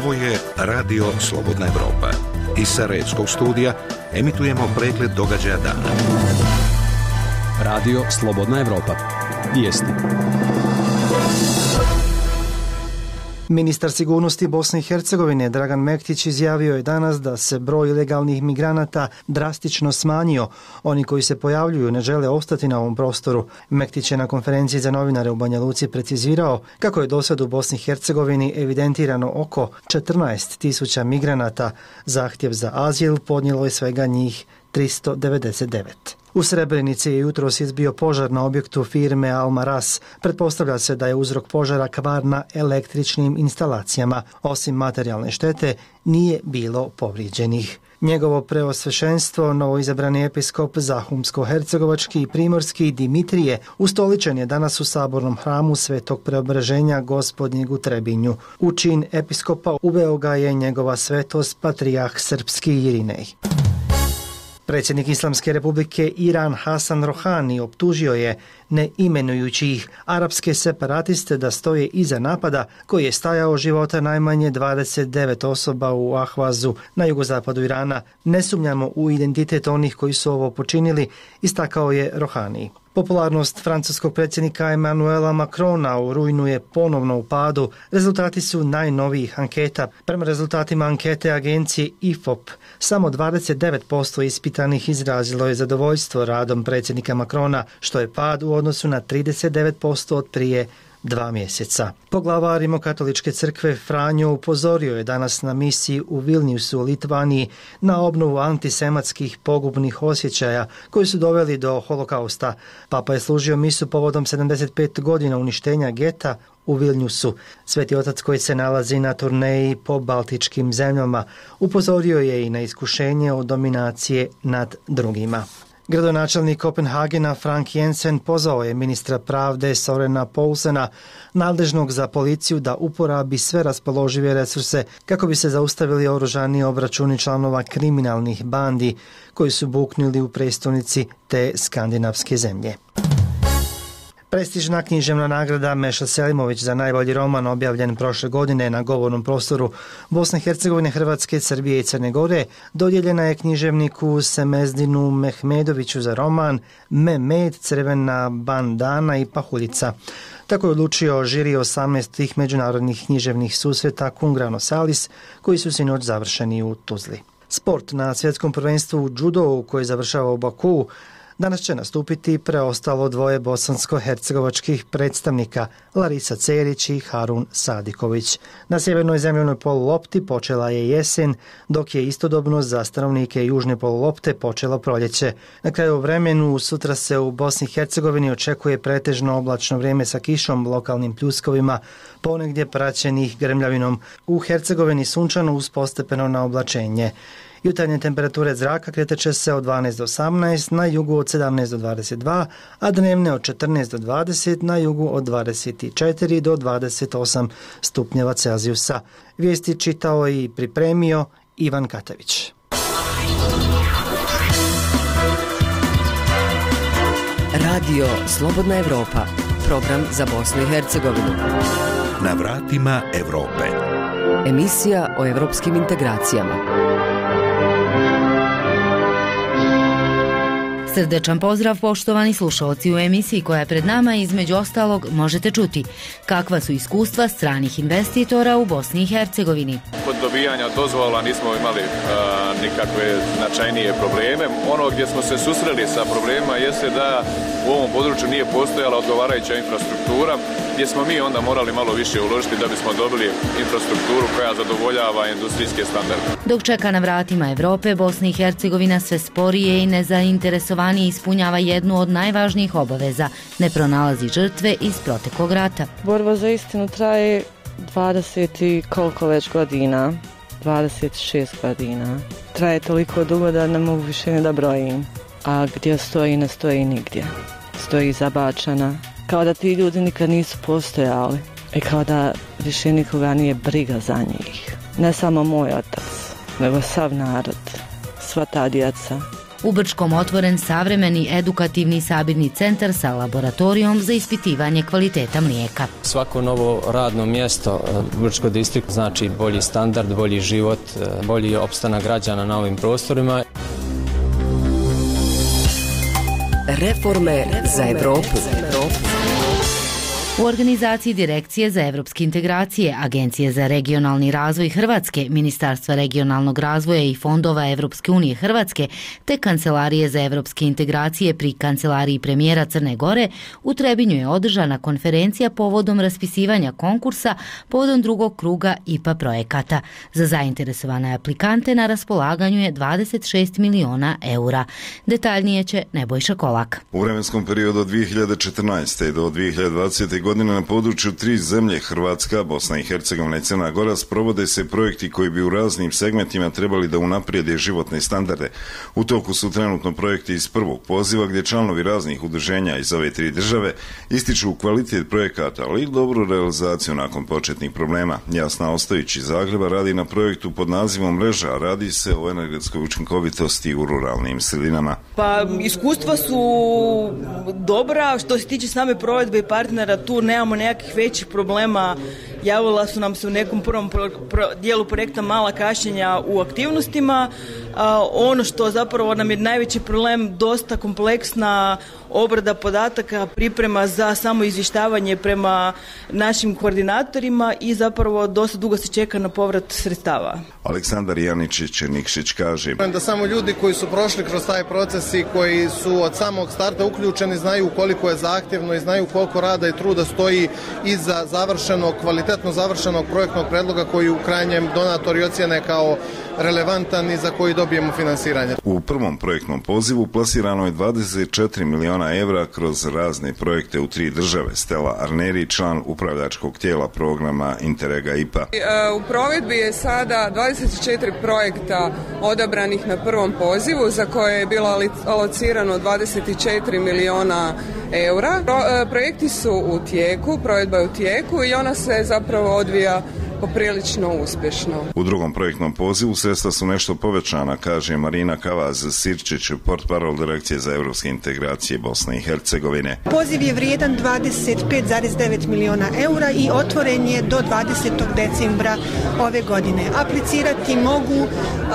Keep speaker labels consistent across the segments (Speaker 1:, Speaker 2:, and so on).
Speaker 1: Ovo je Radio Slobodna Evropa. Iz Sarajevskog studija emitujemo pregled događaja dana.
Speaker 2: Radio Slobodna Evropa. Vijesti.
Speaker 3: Ministar sigurnosti Bosne i Hercegovine Dragan Mektić izjavio je danas da se broj ilegalnih migranata drastično smanjio. Oni koji se pojavljuju ne žele ostati na ovom prostoru. Mektić je na konferenciji za novinare u Banja Luci precizirao kako je do sad u Bosni i Hercegovini evidentirano oko 14 tisuća migranata. Zahtjev za azil podnijelo je svega njih 399. U Srebrenici je jutro izbio požar na objektu firme Almaras. Pretpostavlja se da je uzrok požara kvar na električnim instalacijama. Osim materijalne štete, nije bilo povrijeđenih. Njegovo preosvešenstvo, novoizabrani episkop Zahumsko-Hercegovački i Primorski Dimitrije, ustoličen je danas u sabornom hramu Svetog preobraženja gospodnjeg u Trebinju. U čin episkopa uveo ga je njegova svetost Patrijah Srpski Irinej. Predsjednik Islamske republike Iran Hasan Rohani optužio je, ne imenujući ih, arapske separatiste da stoje iza napada koji je stajao života najmanje 29 osoba u Ahvazu na jugozapadu Irana. Ne sumnjamo u identitet onih koji su ovo počinili, istakao je Rohani. Popularnost francuskog predsjednika Emanuela Macrona u rujnu je ponovno u padu. Rezultati su najnovijih anketa. Prema rezultatima ankete agencije IFOP, samo 29% ispitanih izrazilo je zadovoljstvo radom predsjednika Macrona, što je pad u odnosu na 39% od prije dva mjeseca. Poglavar katoličke crkve Franjo upozorio je danas na misiji u Vilniusu u Litvaniji na obnovu antisematskih pogubnih osjećaja koji su doveli do holokausta. Papa je služio misu povodom 75 godina uništenja geta u Vilniusu. Sveti otac koji se nalazi na turneji po baltičkim zemljama upozorio je i na iskušenje od dominacije nad drugima. Gradonačelnik Kopenhagena Frank Jensen pozvao je ministra pravde Sorena Poulsena, nadležnog za policiju, da uporabi sve raspoložive resurse kako bi se zaustavili oružani obračuni članova kriminalnih bandi koji su buknili u prestonici te skandinavske zemlje. Prestižna književna nagrada Meša Selimović za najbolji roman objavljen prošle godine na govornom prostoru Bosne i Hercegovine, Hrvatske, Srbije i Crne Gore dodjeljena je književniku Semezdinu Mehmedoviću za roman Memed, Crvena bandana i Pahuljica. Tako je odlučio žiri 18. međunarodnih književnih susreta Kungrano Salis koji su sinoć završeni u Tuzli. Sport na svjetskom prvenstvu u judo koji završava u Baku Danas će nastupiti preostalo dvoje bosansko-hercegovačkih predstavnika Larisa Cerić i Harun Sadiković. Na sjevernoj zemljenoj polulopti počela je jesen, dok je istodobno za stanovnike južne polulopte počelo proljeće. Na kraju vremenu sutra se u Bosni i Hercegovini očekuje pretežno oblačno vrijeme sa kišom, lokalnim pljuskovima, ponegdje praćenih grmljavinom. U Hercegovini sunčano uz postepeno na oblačenje. Jutarnje temperature zraka kreteće se od 12 do 18, na jugu od 17 do 22, a dnevne od 14 do 20, na jugu od 24 do 28 stupnjeva Celzijusa. Vijesti čitao i pripremio Ivan Katavić.
Speaker 4: Radio Slobodna Evropa, program za Bosnu i Hercegovinu.
Speaker 1: Na vratima Evrope.
Speaker 4: Emisija o evropskim integracijama. Srdečan pozdrav poštovani slušalci u emisiji koja je pred nama između ostalog možete čuti kakva su iskustva stranih investitora u Bosni i Hercegovini.
Speaker 5: Kod dobijanja dozvola nismo imali a, nikakve značajnije probleme. Ono gdje smo se susreli sa problemima jeste da u ovom području nije postojala odgovarajuća infrastruktura gdje smo mi onda morali malo više uložiti da bismo dobili infrastrukturu koja zadovoljava industrijske standarde.
Speaker 4: Dok čeka na vratima Evrope, Bosna i Hercegovina sve sporije i nezainteresovanije ispunjava jednu od najvažnijih obaveza, ne pronalazi žrtve iz protekog rata.
Speaker 6: Borba za istinu traje 20 i koliko već godina, 26 godina. Traje toliko dugo da ne mogu više ne da brojim, a gdje stoji ne stoji nigdje. Stoji zabačana, kao da ti ljudi nikad nisu postojali i kao da više nikoga nije briga za njih. Ne samo moj otac, nego sav narod, sva ta djeca,
Speaker 4: U Brčkom otvoren savremeni edukativni sabirni centar sa laboratorijom za ispitivanje kvaliteta mlijeka.
Speaker 2: Svako novo radno mjesto u Brčko distrikt znači bolji standard, bolji život, bolji opstanak građana na ovim prostorima.
Speaker 4: Reforme za Evropu. U organizaciji Direkcije za evropske integracije, Agencije za regionalni razvoj Hrvatske, Ministarstva regionalnog razvoja i fondova Evropske unije Hrvatske, te Kancelarije za evropske integracije pri Kancelariji premijera Crne Gore, u Trebinju je održana konferencija povodom raspisivanja konkursa povodom drugog kruga IPA projekata. Za zainteresovane aplikante na raspolaganju je 26 miliona eura. Detaljnije će Nebojša Kolak.
Speaker 7: U vremenskom periodu od 2014. do 2020. godine godine na području tri zemlje, Hrvatska, Bosna i Hercegovina i Crna Gora, sprovode se projekti koji bi u raznim segmentima trebali da unaprijede životne standarde. U toku su trenutno projekti iz prvog poziva gdje članovi raznih udruženja iz ove tri države ističu kvalitet projekata, ali i dobru realizaciju nakon početnih problema. Jasna Ostojić iz Zagreba radi na projektu pod nazivom Mreža, radi se o energetskoj učinkovitosti u ruralnim sredinama.
Speaker 8: Pa iskustva su dobra što se tiče same provedbe i partnera tu nemamo nekakvih većih problema. Javila su nam se u nekom prvom pro, pro, dijelu projekta mala kašnjenja u aktivnostima. A, ono što zapravo nam je najveći problem, dosta kompleksna obrada podataka, priprema za samo izvještavanje prema našim koordinatorima i zapravo dosta dugo se čeka na povrat sredstava.
Speaker 7: Aleksandar Janičić Nikšić kaže
Speaker 9: da samo ljudi koji su prošli kroz taj proces i koji su od samog starta uključeni znaju koliko je zahtjevno i znaju koliko rada i truda stoji iza završenog, kvalitetno završenog projektnog predloga koji u krajnjem donatori ocjene kao relevantan i za koji dobijemo finansiranje.
Speaker 7: U prvom projektnom pozivu plasirano je 24 miliona evra kroz razne projekte u tri države. Stella Arneri, član upravljačkog tijela programa Interrega IPA.
Speaker 10: E, u provedbi je sada 24 projekta odabranih na prvom pozivu za koje je bilo alocirano 24 miliona eura. Pro, e, projekti su u tijeku, provedba je u tijeku i ona se zapravo zapravo odvija poprilično uspješno.
Speaker 7: U drugom projektnom pozivu sredstva su nešto povećana, kaže Marina Kavaz Sirčić, port parol direkcije za evropske integracije Bosne i Hercegovine.
Speaker 11: Poziv je vrijedan 25,9 miliona eura i otvoren je do 20. decembra ove godine. Aplicirati mogu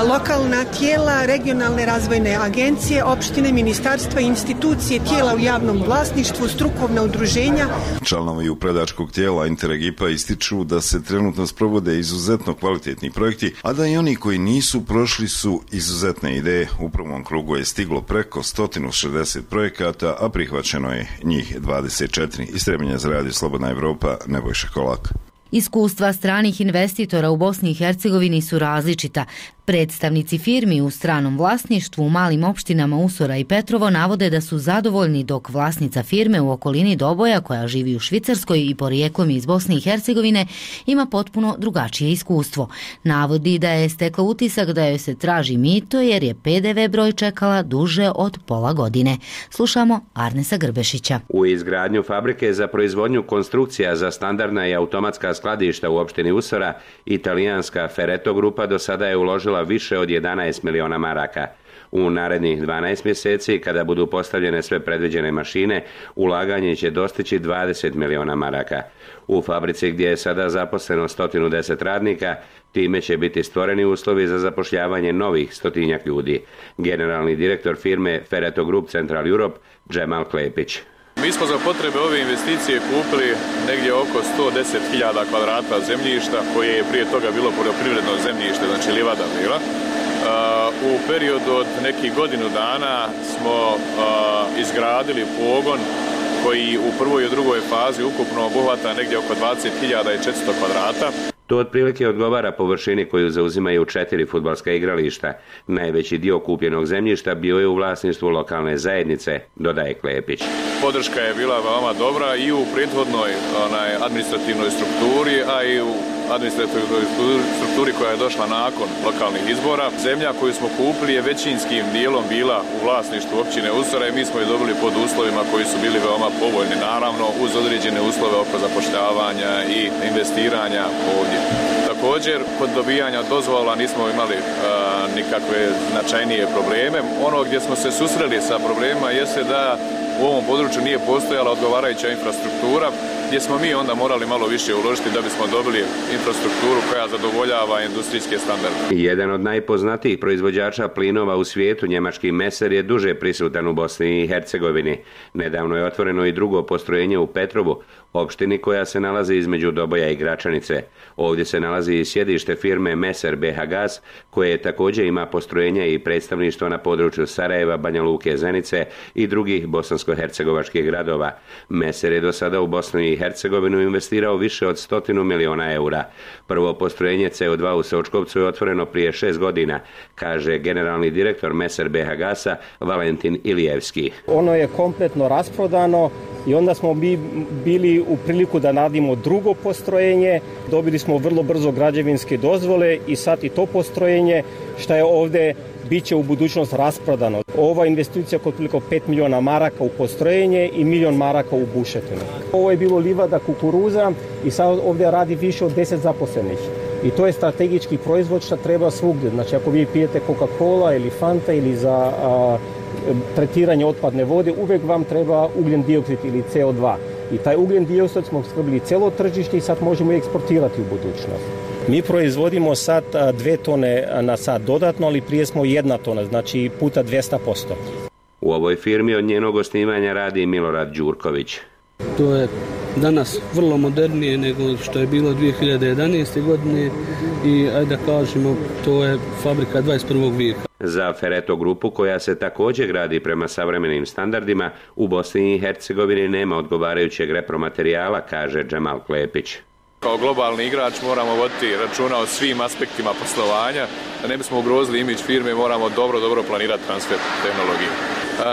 Speaker 11: lokalna tijela, regionalne razvojne agencije, opštine, ministarstva, institucije, tijela u javnom vlasništvu, strukovna udruženja.
Speaker 7: Članovi upredačkog tijela Interregipa ističu da se trenutno sprovode izuzetno kvalitetni projekti, a da i oni koji nisu prošli su izuzetne ideje. U prvom krugu je stiglo preko 160 projekata, a prihvaćeno je njih 24. Istrebenja za radio Slobodna Evropa, Nebojša Kolak.
Speaker 4: Iskustva stranih investitora u Bosni i Hercegovini su različita. Predstavnici firmi u stranom vlasništvu u malim opštinama Usora i Petrovo navode da su zadovoljni dok vlasnica firme u okolini Doboja koja živi u Švicarskoj i porijeklom iz Bosne i Hercegovine ima potpuno drugačije iskustvo. Navodi da je stekla utisak da joj se traži mito jer je PDV broj čekala duže od pola godine. Slušamo Arnesa Grbešića.
Speaker 12: U izgradnju fabrike za proizvodnju konstrukcija za standardna i automatska skladišta u opštini Usora, italijanska Fereto grupa do sada je uložila uložila više od 11 miliona maraka. U narednih 12 mjeseci, kada budu postavljene sve predviđene mašine, ulaganje će dostići 20 miliona maraka. U fabrici gdje je sada zaposleno 110 radnika, time će biti stvoreni uslovi za zapošljavanje novih stotinjak ljudi. Generalni direktor firme Fereto Group Central Europe, Džemal Klepić.
Speaker 5: Mi smo za potrebe ove investicije kupili negdje oko 110.000 kvadrata zemljišta koje je prije toga bilo poljoprivredno zemljište, znači livada bila. Uh, u periodu od nekih godinu dana smo uh, izgradili pogon koji u prvoj i drugoj fazi ukupno obuhvata negdje oko 20.400 kvadrata.
Speaker 12: To otprilike odgovara površini koju zauzimaju četiri futbalska igrališta. Najveći dio kupljenog zemljišta bio je u vlasništvu lokalne zajednice, dodaje Klepić.
Speaker 5: Podrška je bila veoma dobra i u prethodnoj onaj, administrativnoj strukturi, a i u administrativnoj strukturi koja je došla nakon lokalnih izbora. Zemlja koju smo kupili je većinskim dijelom bila u vlasništvu općine Usora i mi smo je dobili pod uslovima koji su bili veoma povoljni, naravno uz određene uslove oko zapošljavanja i investiranja ovdje. Također, kod dobijanja dozvola nismo imali uh, nikakve značajnije probleme. Ono gdje smo se susreli sa problemima jeste da u ovom području nije postojala odgovarajuća infrastruktura, gdje smo mi onda morali malo više uložiti da bismo dobili infrastrukturu koja zadovoljava industrijske standarde.
Speaker 12: Jedan od najpoznatijih proizvođača plinova u svijetu, njemački Meser, je duže prisutan u Bosni i Hercegovini. Nedavno je otvoreno i drugo postrojenje u Petrovu, opštini koja se nalazi između Doboja i Gračanice. Ovdje se nalazi i sjedište firme Meser BH Gas, koje također ima postrojenja i predstavništvo na području Sarajeva, Banja Luke, Zenice i drugih bosansko-hercegovačkih gradova. Meser je do sada u Bosni i Hercegovinu investirao više od stotinu miliona eura. Prvo postrojenje CO2 u Sočkovcu je otvoreno prije šest godina, kaže generalni direktor Meser BH Gasa Valentin Ilijevski.
Speaker 13: Ono je kompletno rasprodano i onda smo mi bili u priliku da nadimo drugo postrojenje. Dobili smo vrlo brzo građevinske dozvole i sad i to postrojenje što je ovdje biće u budućnost rasprodano. Ova investicija kod priliko 5 miliona maraka u postrojenje i milion maraka u bušetinu. Ovo je bilo livada kukuruza i sad ovdje radi više od 10 zaposlenih. I to je strategički proizvod što treba svugdje. Znači ako vi pijete Coca-Cola ili Fanta ili za a, tretiranje otpadne vode, uvijek vam treba ugljen dioksid ili CO2. I taj ugljen dioksid smo skrbili celo tržište i sad možemo eksportirati u budućnost. Mi proizvodimo sad dve tone na sad dodatno, ali prije smo jedna tona, znači puta 200%.
Speaker 12: U ovoj firmi od njenog osnivanja radi Milorad Đurković.
Speaker 14: To je danas vrlo modernije nego što je bilo 2011. godine i ajde da kažemo to je fabrika 21. vijeka.
Speaker 12: Za Fereto grupu koja se također gradi prema savremenim standardima u Bosni i Hercegovini nema odgovarajućeg repromaterijala, kaže Džemal Klepić.
Speaker 5: Kao globalni igrač moramo voditi računa o svim aspektima poslovanja, da ne bismo ugrozili imidž firme, moramo dobro, dobro planirati transfer tehnologije.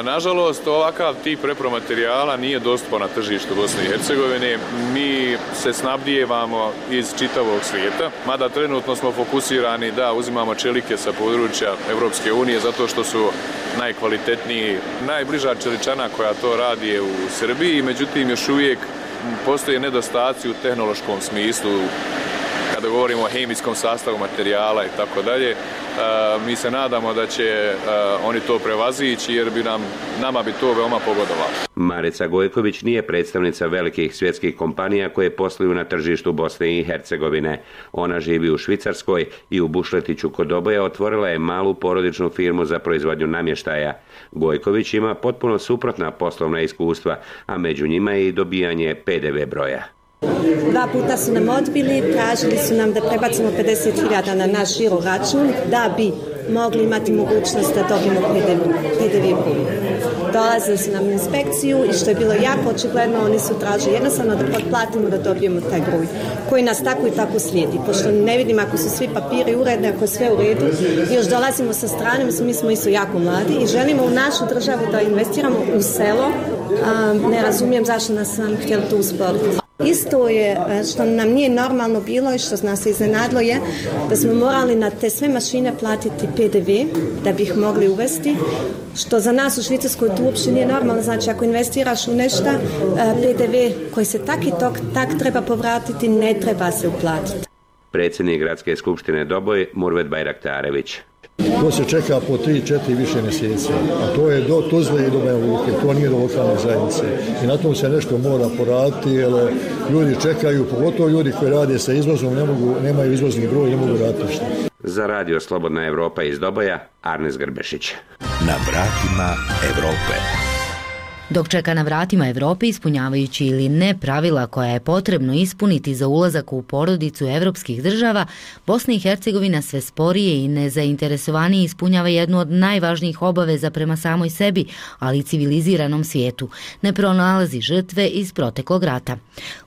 Speaker 5: Nažalost, ovakav tip repromaterijala nije dostupan na tržištu Bosne i Hercegovine. Mi se snabdijevamo iz čitavog svijeta, mada trenutno smo fokusirani da uzimamo čelike sa područja Evropske unije zato što su najkvalitetniji. Najbliža čeličana koja to radi je u Srbiji, međutim još uvijek postoje nedostaci u tehnološkom smislu kada govorimo o hemijskom sastavu materijala i tako dalje. E, mi se nadamo da će e, oni to prevazići jer bi nam, nama bi to veoma pogodovalo.
Speaker 12: Marica Gojković nije predstavnica velikih svjetskih kompanija koje posluju na tržištu Bosne i Hercegovine. Ona živi u Švicarskoj i u Bušletiću kod oboja otvorila je malu porodičnu firmu za proizvodnju namještaja. Gojković ima potpuno suprotna poslovna iskustva, a među njima je i dobijanje PDV broja.
Speaker 15: Dva puta su nam odbili, tražili su nam da prebacimo 50.000 na naš žiro račun da bi mogli imati mogućnost da dobijemo PDV, PDV. Dolazili su nam inspekciju i što je bilo jako očigledno, oni su tražili jednostavno da platimo da dobijemo taj broj koji nas tako i tako slijedi. Pošto ne vidim ako su svi papiri uredni, ako je sve u redu, još dolazimo sa strane, mi smo isto jako mladi i želimo u našu državu da investiramo u selo. Um, ne razumijem zašto nas sam htjeli tu usporiti. Isto je e, što nam nije normalno bilo i što nas iznenadlo je da smo morali na te sve mašine platiti PDV da bi ih mogli uvesti što za nas u Švicarskoj tu uopšte nije normalno. Znači ako investiraš u nešto e, PDV koji se tak i tok, tak treba povratiti ne treba se uplatiti.
Speaker 12: Predsjednik Gradske skupštine Doboj Murvet Bajraktarević.
Speaker 16: To se čeka po 3-4 više mjeseci, a to je do Tuzle i do Beluke, to nije do lokalne zajednice. I na tom se nešto mora poraditi, jer ljudi čekaju, pogotovo ljudi koji rade sa izvozom, ne mogu, nemaju izvozni broj, ne mogu raditi što.
Speaker 12: Za radio Slobodna Evropa iz Doboja, Arnes Grbešić.
Speaker 1: Na vratima Evrope
Speaker 4: dok čeka na vratima Evrope ispunjavajući ili ne pravila koja je potrebno ispuniti za ulazak u porodicu evropskih država, Bosna i Hercegovina sve sporije i nezainteresovanije ispunjava jednu od najvažnijih obaveza prema samoj sebi, ali i civiliziranom svijetu. Ne pronalazi žrtve iz proteklog rata.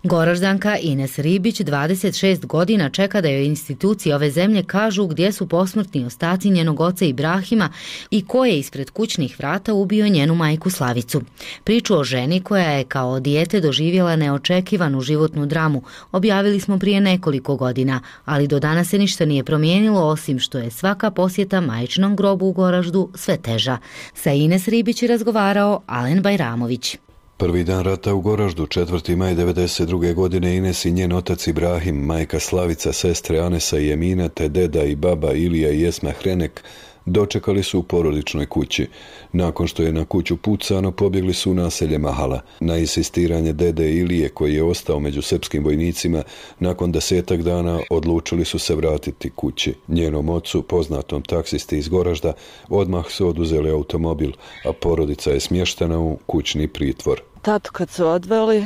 Speaker 4: Goraždanka Ines Ribić 26 godina čeka da joj institucije ove zemlje kažu gdje su posmrtni ostaci njenog oca Ibrahima i ko je ispred kućnih vrata ubio njenu majku Slavicu. Priču o ženi koja je kao dijete doživjela neočekivanu životnu dramu objavili smo prije nekoliko godina, ali do danas se ništa nije promijenilo osim što je svaka posjeta majčinom grobu u Goraždu sve teža. Sa Ines Ribić je razgovarao Alen Bajramović.
Speaker 17: Prvi dan rata u Goraždu, 4. maj 92. godine, Ines i njen otac Ibrahim, majka Slavica, sestre Anesa i Emina, te deda i baba Ilija i Esma Hrenek, dočekali su u porodičnoj kući. Nakon što je na kuću pucano, pobjegli su u naselje Mahala. Na insistiranje dede Ilije, koji je ostao među srpskim vojnicima, nakon desetak dana odlučili su se vratiti kući. Njenom ocu, poznatom taksisti iz Goražda, odmah su oduzeli automobil, a porodica je smještena u kućni pritvor.
Speaker 6: Tatu kad su odveli,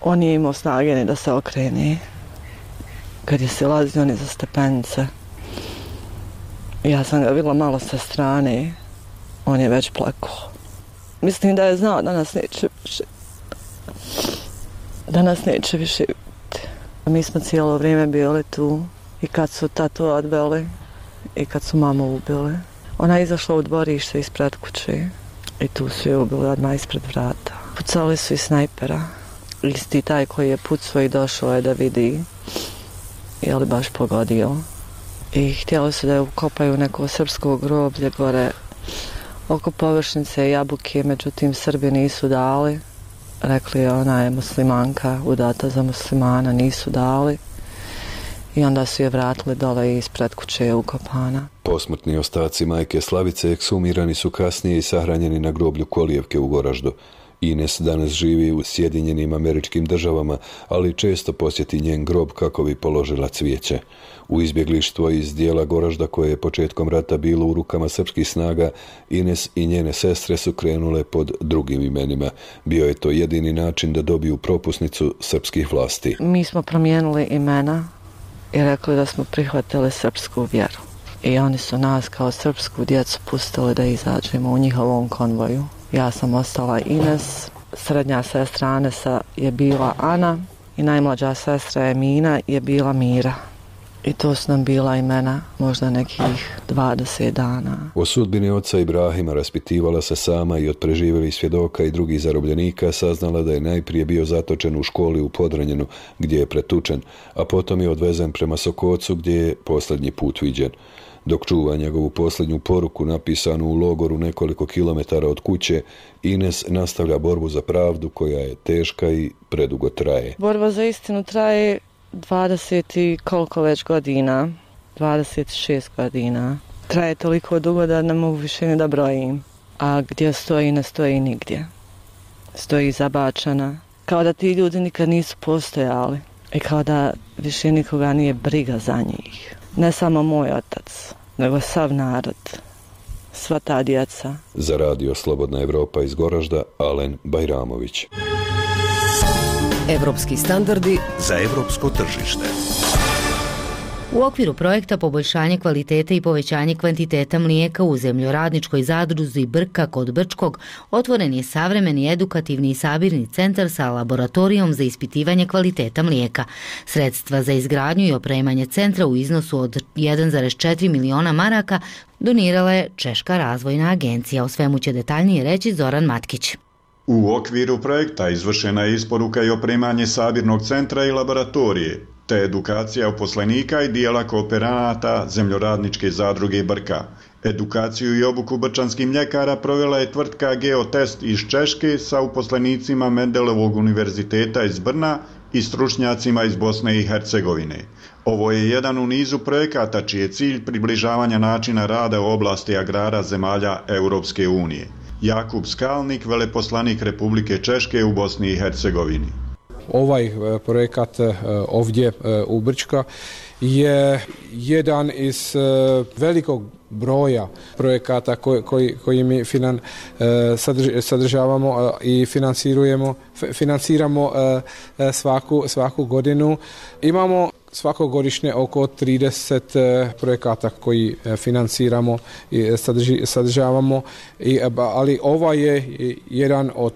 Speaker 6: on je imao snage da se okrene. Kad je se lazio on je za stepenice, Ja sam ga videla malo sa strane. On je već plakao. Mislim da je znao da nas neće više... Da nas neće više vidjeti. Mi smo cijelo vrijeme bili tu. I kad su tatu odveli. I kad su mamu ubili. Ona je izašla u dvorište ispred kuće. I tu su je ubili odmah ispred vrata. Pucali su i snajpera. Isti taj koji je pucao i došao je da vidi. Je li baš pogodio i htjeli su da je ukopaju neko srpsko groblje gore oko površnice jabuke, međutim Srbi nisu dali. Rekli ona je muslimanka, udata za muslimana, nisu dali. I onda su je vratili dole ispred kuće ukopana.
Speaker 17: Posmrtni ostaci majke Slavice eksumirani su kasnije i sahranjeni na groblju Kolijevke u Goraždu. Ines danas živi u Sjedinjenim američkim državama, ali često posjeti njen grob kako bi položila cvijeće. U izbjeglištvo iz dijela Goražda koje je početkom rata bilo u rukama srpskih snaga, Ines i njene sestre su krenule pod drugim imenima. Bio je to jedini način da dobiju propusnicu srpskih vlasti.
Speaker 6: Mi smo promijenili imena i rekli da smo prihvatili srpsku vjeru. I oni su nas kao srpsku djecu pustili da izađemo u njihovom konvoju. Ja sam ostala Ines, srednja sestra Anesa je bila Ana i najmlađa sestra Emina je bila Mira. I to su nam bila imena možda nekih 20 dana.
Speaker 17: O sudbini oca Ibrahima raspitivala se sama i od preživjelih svjedoka i drugih zarobljenika saznala da je najprije bio zatočen u školi u Podranjenu gdje je pretučen, a potom je odvezen prema Sokocu gdje je posljednji put viđen. Dok čuva njegovu posljednju poruku napisanu u logoru nekoliko kilometara od kuće, Ines nastavlja borbu za pravdu koja je teška i predugo traje.
Speaker 6: Borba za istinu traje 20 i koliko već godina, 26 godina. Traje toliko dugo da ne mogu više ne da brojim. A gdje stoji, ne stoji nigdje. Stoji zabačana. Kao da ti ljudi nikad nisu postojali. I kao da više nikoga nije briga za njih. Ne samo moj otac, nego sav narod. Sva ta djeca.
Speaker 17: Za radio Slobodna Evropa iz Goražda, Alen Bajramović.
Speaker 18: Evropski standardi za evropsko tržište.
Speaker 4: U okviru projekta poboljšanje kvalitete i povećanje kvantiteta mlijeka u zemljoradničkoj zadruzi Brka kod Brčkog otvoren je savremeni edukativni i sabirni centar sa laboratorijom za ispitivanje kvaliteta mlijeka. Sredstva za izgradnju i opremanje centra u iznosu od 1,4 miliona maraka donirala je Češka razvojna agencija. O svemu će detaljnije reći Zoran Matkić.
Speaker 19: U okviru projekta izvršena je isporuka i opremanje sabirnog centra i laboratorije, te edukacija uposlenika i dijela kooperanata zemljoradničke zadruge Brka. Edukaciju i obuku brčanskih mljekara provjela je tvrtka Geotest iz Češke sa uposlenicima Mendelovog univerziteta iz Brna i stručnjacima iz Bosne i Hercegovine. Ovo je jedan u nizu projekata čiji je cilj približavanja načina rada u oblasti agrara zemalja Europske unije. Jakub Skalnik, veleposlanik Republike Češke u Bosni i Hercegovini.
Speaker 20: Ovaj e, projekat e, ovdje e, u Brčka je jedan iz velikog broja projekata koji, koji, koji mi finan, sadržavamo i finansirujemo, finansiramo svaku, svaku godinu. Imamo svakogodišnje oko 30 projekata koji financiramo finansiramo i e, sadržavamo, ali ova je jedan od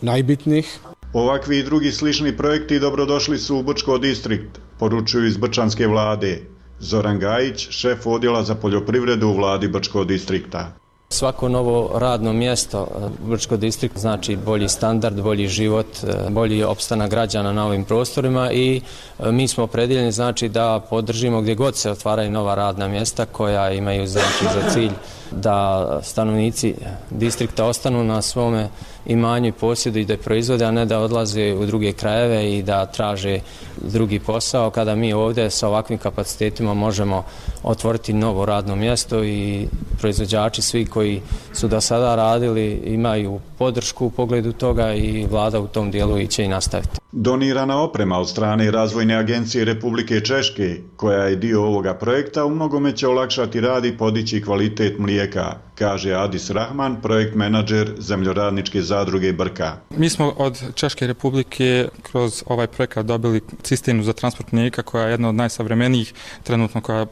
Speaker 20: najbitnijih.
Speaker 19: Ovakvi i drugi slični projekti dobrodošli su u Brčko distrikt, poručuju iz Brčanske vlade. Zoran Gajić, šef odjela za poljoprivredu u vladi Brčko distrikta.
Speaker 2: Svako novo radno mjesto e, Brčko distrikt znači bolji standard, bolji život, e, bolji opstanak građana na ovim prostorima i e, mi smo predjeljeni znači da podržimo gdje god se otvaraju nova radna mjesta koja imaju znači za cilj da stanovnici distrikta ostanu na svome imanju i posjedu i da proizvode, a ne da odlaze u druge krajeve i da traže drugi posao. Kada mi ovdje sa ovakvim kapacitetima možemo otvoriti novo radno mjesto i proizvođači svi koji su do sada radili imaju podršku u pogledu toga i vlada u tom dijelu i će i nastaviti.
Speaker 19: Donirana oprema od strane Razvojne agencije Republike Češke, koja je dio ovoga projekta, u mnogome će olakšati rad i podići kvalitet mlijeka, kaže Adis Rahman, projekt menadžer zemljoradničke zadruge Brka.
Speaker 21: Mi smo od Češke Republike kroz ovaj projekat dobili cisternu za transport mlijeka koja je jedna od najsavremenijih trenutno koja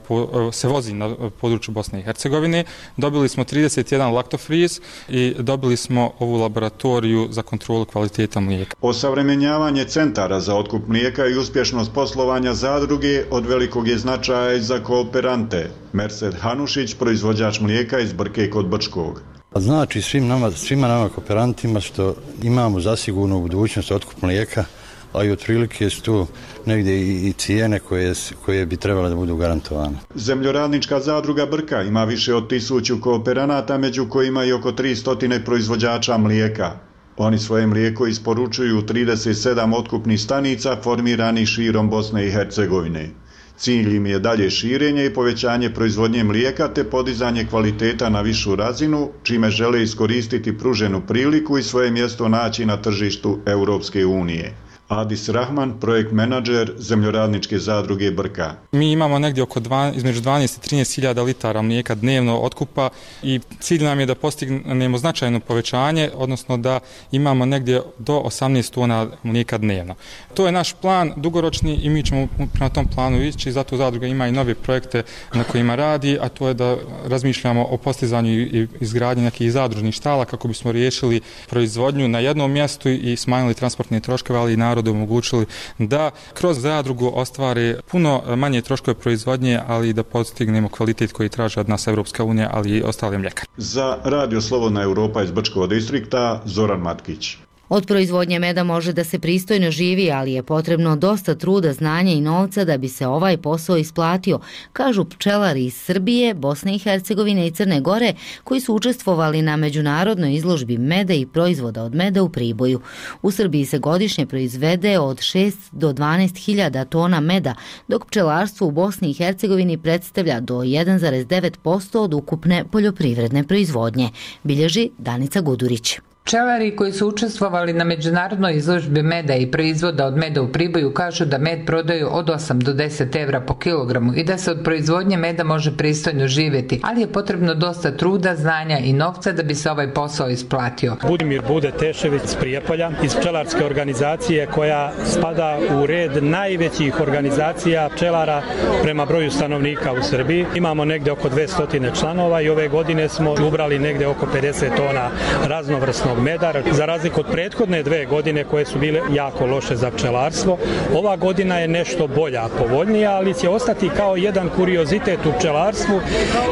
Speaker 21: se vozi na području Bosne i Hercegovine. Dobili smo 31 laktofriz i dobili smo ovu laboratoriju za kontrolu kvaliteta mlijeka.
Speaker 19: Osavremenjavanje centara za otkup mlijeka i uspješnost poslovanja zadruge od velikog je značaja i za kooperante. Merced Hanušić, proizvođač mlijeka iz Brke kod Brčkog.
Speaker 22: Znači svim nama, svima nama kooperantima što imamo zasigurno u budućnosti otkup mlijeka, a i otprilike su tu negdje i, i cijene koje, koje bi trebale da budu garantovane.
Speaker 19: Zemljoradnička zadruga Brka ima više od tisuću kooperanata, među kojima i oko 300 proizvođača mlijeka. Oni svoje mlijeko isporučuju 37 otkupnih stanica formirani širom Bosne i Hercegovine. Cilj im je dalje širenje i povećanje proizvodnje mlijeka te podizanje kvaliteta na višu razinu, čime žele iskoristiti pruženu priliku i svoje mjesto naći na tržištu Europske unije. Adis Rahman, projekt menadžer zemljoradničke zadruge Brka.
Speaker 21: Mi imamo negdje oko dva, između 12 i 13 hiljada litara mlijeka dnevno otkupa i cilj nam je da postignemo značajno povećanje, odnosno da imamo negdje do 18 tona mlijeka dnevno. To je naš plan dugoročni i mi ćemo na tom planu ići, zato zadruga ima i nove projekte na kojima radi, a to je da razmišljamo o postizanju i izgradnji nekih zadružnih štala kako bismo riješili proizvodnju na jednom mjestu i smanjili transportne troškove, ali i narod narodu omogućili da kroz zadrugu ostvare puno manje troškove proizvodnje, ali i da postignemo kvalitet koji traže od nas Evropska unija, ali i ostale mljekare.
Speaker 19: Za Radio Slobodna Europa iz Brčkova distrikta, Zoran Matkić.
Speaker 4: Od proizvodnje meda može da se pristojno živi, ali je potrebno dosta truda, znanja i novca da bi se ovaj posao isplatio, kažu pčelari iz Srbije, Bosne i Hercegovine i Crne Gore, koji su učestvovali na međunarodnoj izložbi meda i proizvoda od meda u Priboju. U Srbiji se godišnje proizvede od 6 do 12 hiljada tona meda, dok pčelarstvo u Bosni i Hercegovini predstavlja do 1,9% od ukupne poljoprivredne proizvodnje, bilježi Danica Gudurić.
Speaker 23: Pčelari koji su učestvovali na međunarodnoj izložbi meda i proizvoda od meda u Priboju kažu da med prodaju od 8 do 10 evra po kilogramu i da se od proizvodnje meda može pristojno živjeti, ali je potrebno dosta truda, znanja i novca da bi se ovaj posao isplatio.
Speaker 24: Budimir Bude Tešević iz Prijepolja, iz pčelarske organizacije koja spada u red najvećih organizacija pčelara prema broju stanovnika u Srbiji. Imamo negde oko 200 članova i ove godine smo ubrali negde oko 50 tona raznovrsno pčelarskog medara. Za razliku od prethodne dve godine koje su bile jako loše za pčelarstvo, ova godina je nešto bolja, povoljnija, ali će ostati kao jedan kuriozitet u pčelarstvu,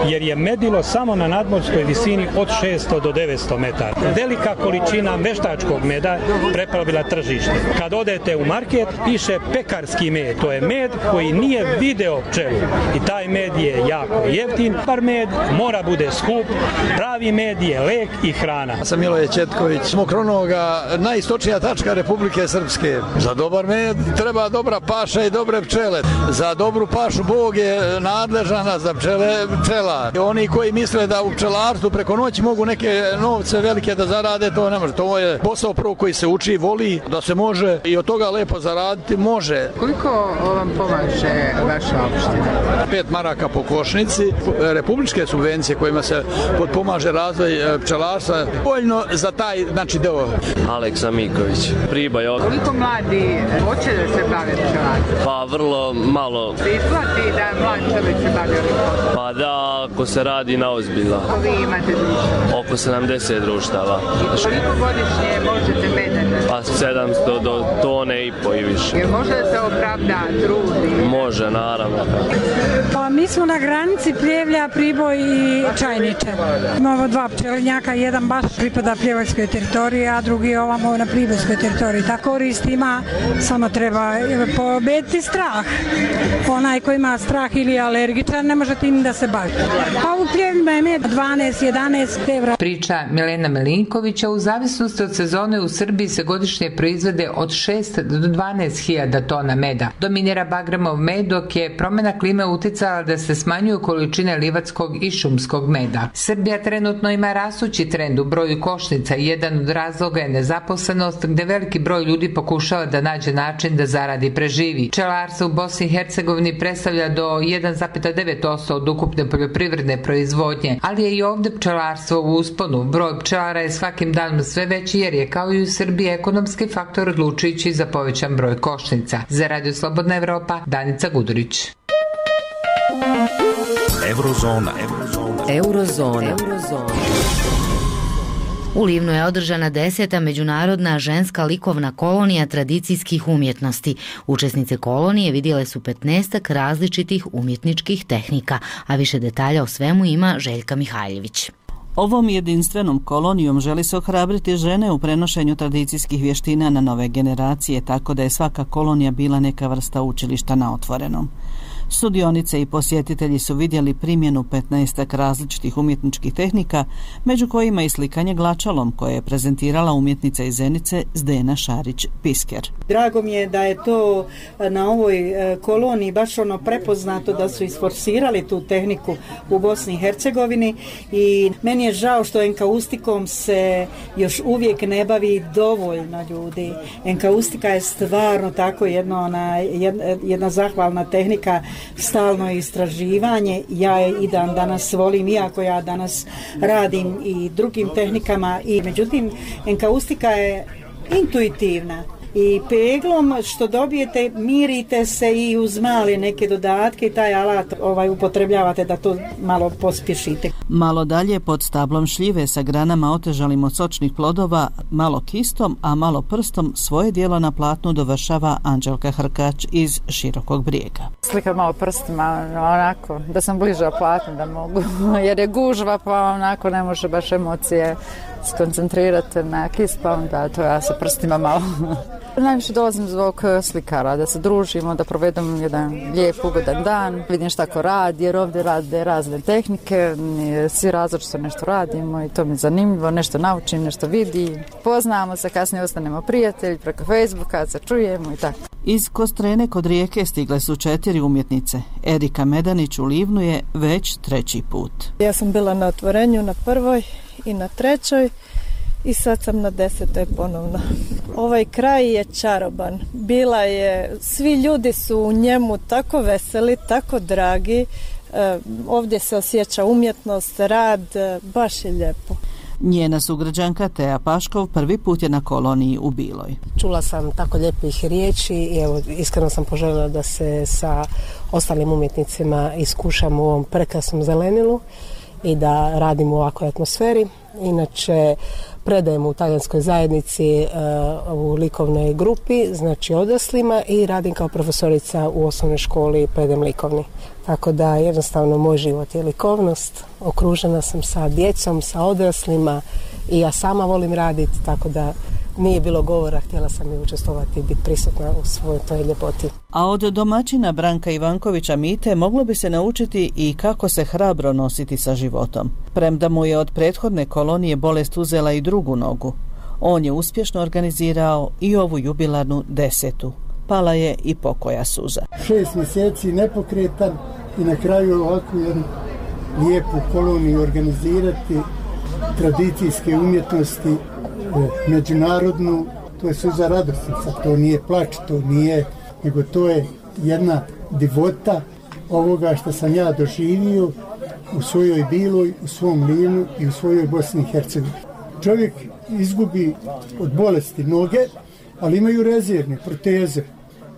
Speaker 24: jer je medilo samo na nadmorskoj visini od 600 do 900 metara. Velika količina veštačkog meda prepravila tržište. Kad odete u market, piše pekarski med. To je med koji nije video pčelu. I taj med je jako jeftin. Par med mora bude skup. Pravi med je lek i hrana.
Speaker 25: Sam Miloje Čet Petković, smo kronoga, najistočnija tačka Republike Srpske. Za dobar med treba dobra paša i dobre pčele. Za dobru pašu Bog je nadležana za pčele pčela. Oni koji misle da u pčelarstvu preko noći mogu neke novce velike da zarade, to ne može. To je posao prvo koji se uči, voli da se može i od toga lepo zaraditi može.
Speaker 23: Koliko vam pomaže vaša opština?
Speaker 25: Pet maraka po košnici, republičke subvencije kojima se podpomaže razvoj e, pčelarstva, voljno za taj, znači, deo.
Speaker 26: Aleksa Miković, Pribaj od...
Speaker 23: Koliko mladi hoće da se bave pčelarstvom?
Speaker 26: Pa, vrlo malo.
Speaker 23: Se isplati da mladi čovjek se bavi ovim
Speaker 26: Pa da, ako se radi na ozbiljno.
Speaker 23: Vi imate društva?
Speaker 26: Oko 70 društava.
Speaker 23: I koliko godišnje možete medati?
Speaker 26: Pa Pa 700 do tone i po i više.
Speaker 23: Jer može da se opravda trud?
Speaker 26: Može, naravno.
Speaker 27: Pa mi smo na granici Pljevlja, Priboj i Čajniče. Imamo dva pčelinjaka, jedan baš pripada Pljevojskoj teritoriji, a drugi ovamo na Pribojskoj teritoriji. Ta korist ima, samo treba pobediti strah. Onaj ko ima strah ili je alergičan, ne može tim da se bavi. Pa u Pljevljima je med 12-11 evra.
Speaker 23: Priča Milena Melinkovića, u zavisnosti od sezone u Srbiji se godišnje proizvode od 6 do 12 hiljada tona meda. Dominira Bagramov med, dok je promjena klime uticala da se smanjuju količine livatskog i šumskog meda. Srbija trenutno ima rasući trend u broju košnica i jedan od razloga je nezaposlenost gde veliki broj ljudi pokušava da nađe način da zaradi preživi. Čelarstvo u Bosni i Hercegovini predstavlja do 1,9% od ukupne poljoprivredne proizvodnje, ali je i ovdje pčelarstvo u usponu. Broj pčelara je svakim danom sve veći jer je kao i u Srbiji ekonomski faktor odlučujući za povećan broj košnica. Za Radio Slobodna Evropa, Danica Gudurić.
Speaker 18: Eurozona. Eurozona. Eurozona. Eurozona.
Speaker 4: U Livnu je održana deseta međunarodna ženska likovna kolonija tradicijskih umjetnosti. Učesnice kolonije vidjele su 15 različitih umjetničkih tehnika, a više detalja o svemu ima Željka Mihajljević.
Speaker 28: Ovom jedinstvenom kolonijom želi se ohrabriti žene u prenošenju tradicijskih vještina na nove generacije, tako da je svaka kolonija bila neka vrsta učilišta na otvorenom. Studionice i posjetitelji su vidjeli primjenu 15 različitih umjetničkih tehnika, među kojima i slikanje glačalom koje je prezentirala umjetnica iz Zenice Zdena Šarić-Pisker.
Speaker 29: Drago mi je da je to e, na ovoj e, koloniji baš ono prepoznato da su isforsirali tu tehniku u Bosni i Hercegovini i meni je žao što enkaustikom se još uvijek ne bavi dovoljno ljudi. Enkaustika je stvarno tako jedno, ona, jedna zahvalna tehnika stalno istraživanje. Ja je i dan danas volim, iako ja danas radim i drugim tehnikama. i Međutim, enkaustika je intuitivna i peglom što dobijete mirite se i uz male neke dodatke i taj alat ovaj upotrebljavate da to malo pospješite.
Speaker 28: Malo dalje pod stablom šljive sa granama otežalim od sočnih plodova, malo kistom, a malo prstom svoje dijelo na platnu dovršava Anđelka Hrkač iz Širokog brijega.
Speaker 30: Slika malo prstima, ono, onako, da sam bliže platnu da mogu, jer je gužva pa onako ne može baš emocije skoncentrirate na kis, pa onda to ja sa prstima malo. Najviše dolazim zbog e, slikara, da se družimo, da provedem jedan lijep, ugodan dan, vidim šta ko radi, jer ovdje rade razne tehnike, svi različito nešto radimo i to mi je zanimljivo, nešto naučim, nešto vidim. poznamo se, kasnije ostanemo prijatelji preko Facebooka, se čujemo i tako.
Speaker 28: Iz Kostrene kod rijeke stigle su četiri umjetnice. Erika Medanić u Livnu je već treći put.
Speaker 31: Ja sam bila na otvorenju na prvoj i na trećoj i sad sam na desetoj ponovno. Ovaj kraj je čaroban. Bila je, svi ljudi su u njemu tako veseli, tako dragi. E, ovdje se osjeća umjetnost, rad, e, baš je lijepo.
Speaker 28: Njena sugrađanka Teja Paškov prvi put je na koloniji u Biloj.
Speaker 32: Čula sam tako lijepih riječi i evo, iskreno sam poželjela da se sa ostalim umjetnicima iskušam u ovom prekrasnom zelenilu i da radim u ovakvoj atmosferi. Inače, predajem u talijanskoj zajednici uh, u likovnoj grupi, znači odraslima i radim kao profesorica u osnovnoj školi predajem likovni. Tako da jednostavno moj život je likovnost, okružena sam sa djecom, sa odraslima i ja sama volim raditi, tako da nije bilo govora, htjela sam i učestovati i biti prisutna u svojoj toj ljepoti.
Speaker 28: A od domaćina Branka Ivankovića Mite moglo bi se naučiti i kako se hrabro nositi sa životom. Premda mu je od prethodne kolonije bolest uzela i drugu nogu, on je uspješno organizirao i ovu jubilarnu desetu. Pala je i pokoja suza.
Speaker 33: Šest mjeseci nepokretan i na kraju ovakvu jednu lijepu koloniju organizirati tradicijske umjetnosti e, međunarodnu, to je suza radosnica, to nije plač, to nije, nego to je jedna divota ovoga što sam ja doživio u svojoj Biloj, u svom Linu i u svojoj Bosni i Hercegovini. Čovjek izgubi od bolesti noge, ali imaju rezervne proteze.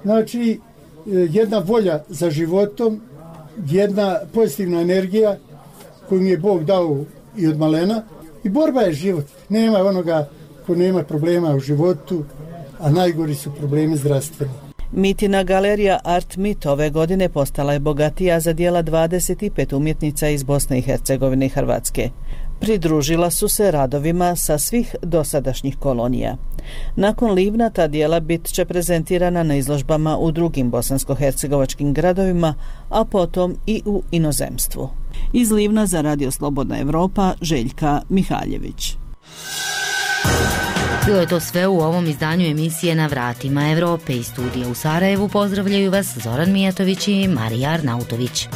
Speaker 33: Znači, e, jedna volja za životom, jedna pozitivna energija koju mi je Bog dao i od malena i borba je život. Nema onoga ko nema problema u životu, a najgori su problemi zdravstveni.
Speaker 28: Mitina galerija Art Mit ove godine postala je bogatija za dijela 25 umjetnica iz Bosne i Hercegovine i Hrvatske. Pridružila su se radovima sa svih dosadašnjih kolonija. Nakon Livna ta dijela bit će prezentirana na izložbama u drugim bosansko-hercegovačkim gradovima, a potom i u inozemstvu. Iz Livna za Radio Slobodna Evropa, Željka Mihaljević.
Speaker 4: Bilo je to sve u ovom izdanju emisije Na vratima Evrope i studija u Sarajevu. Pozdravljaju vas Zoran Mijatović i Marija Arnautović.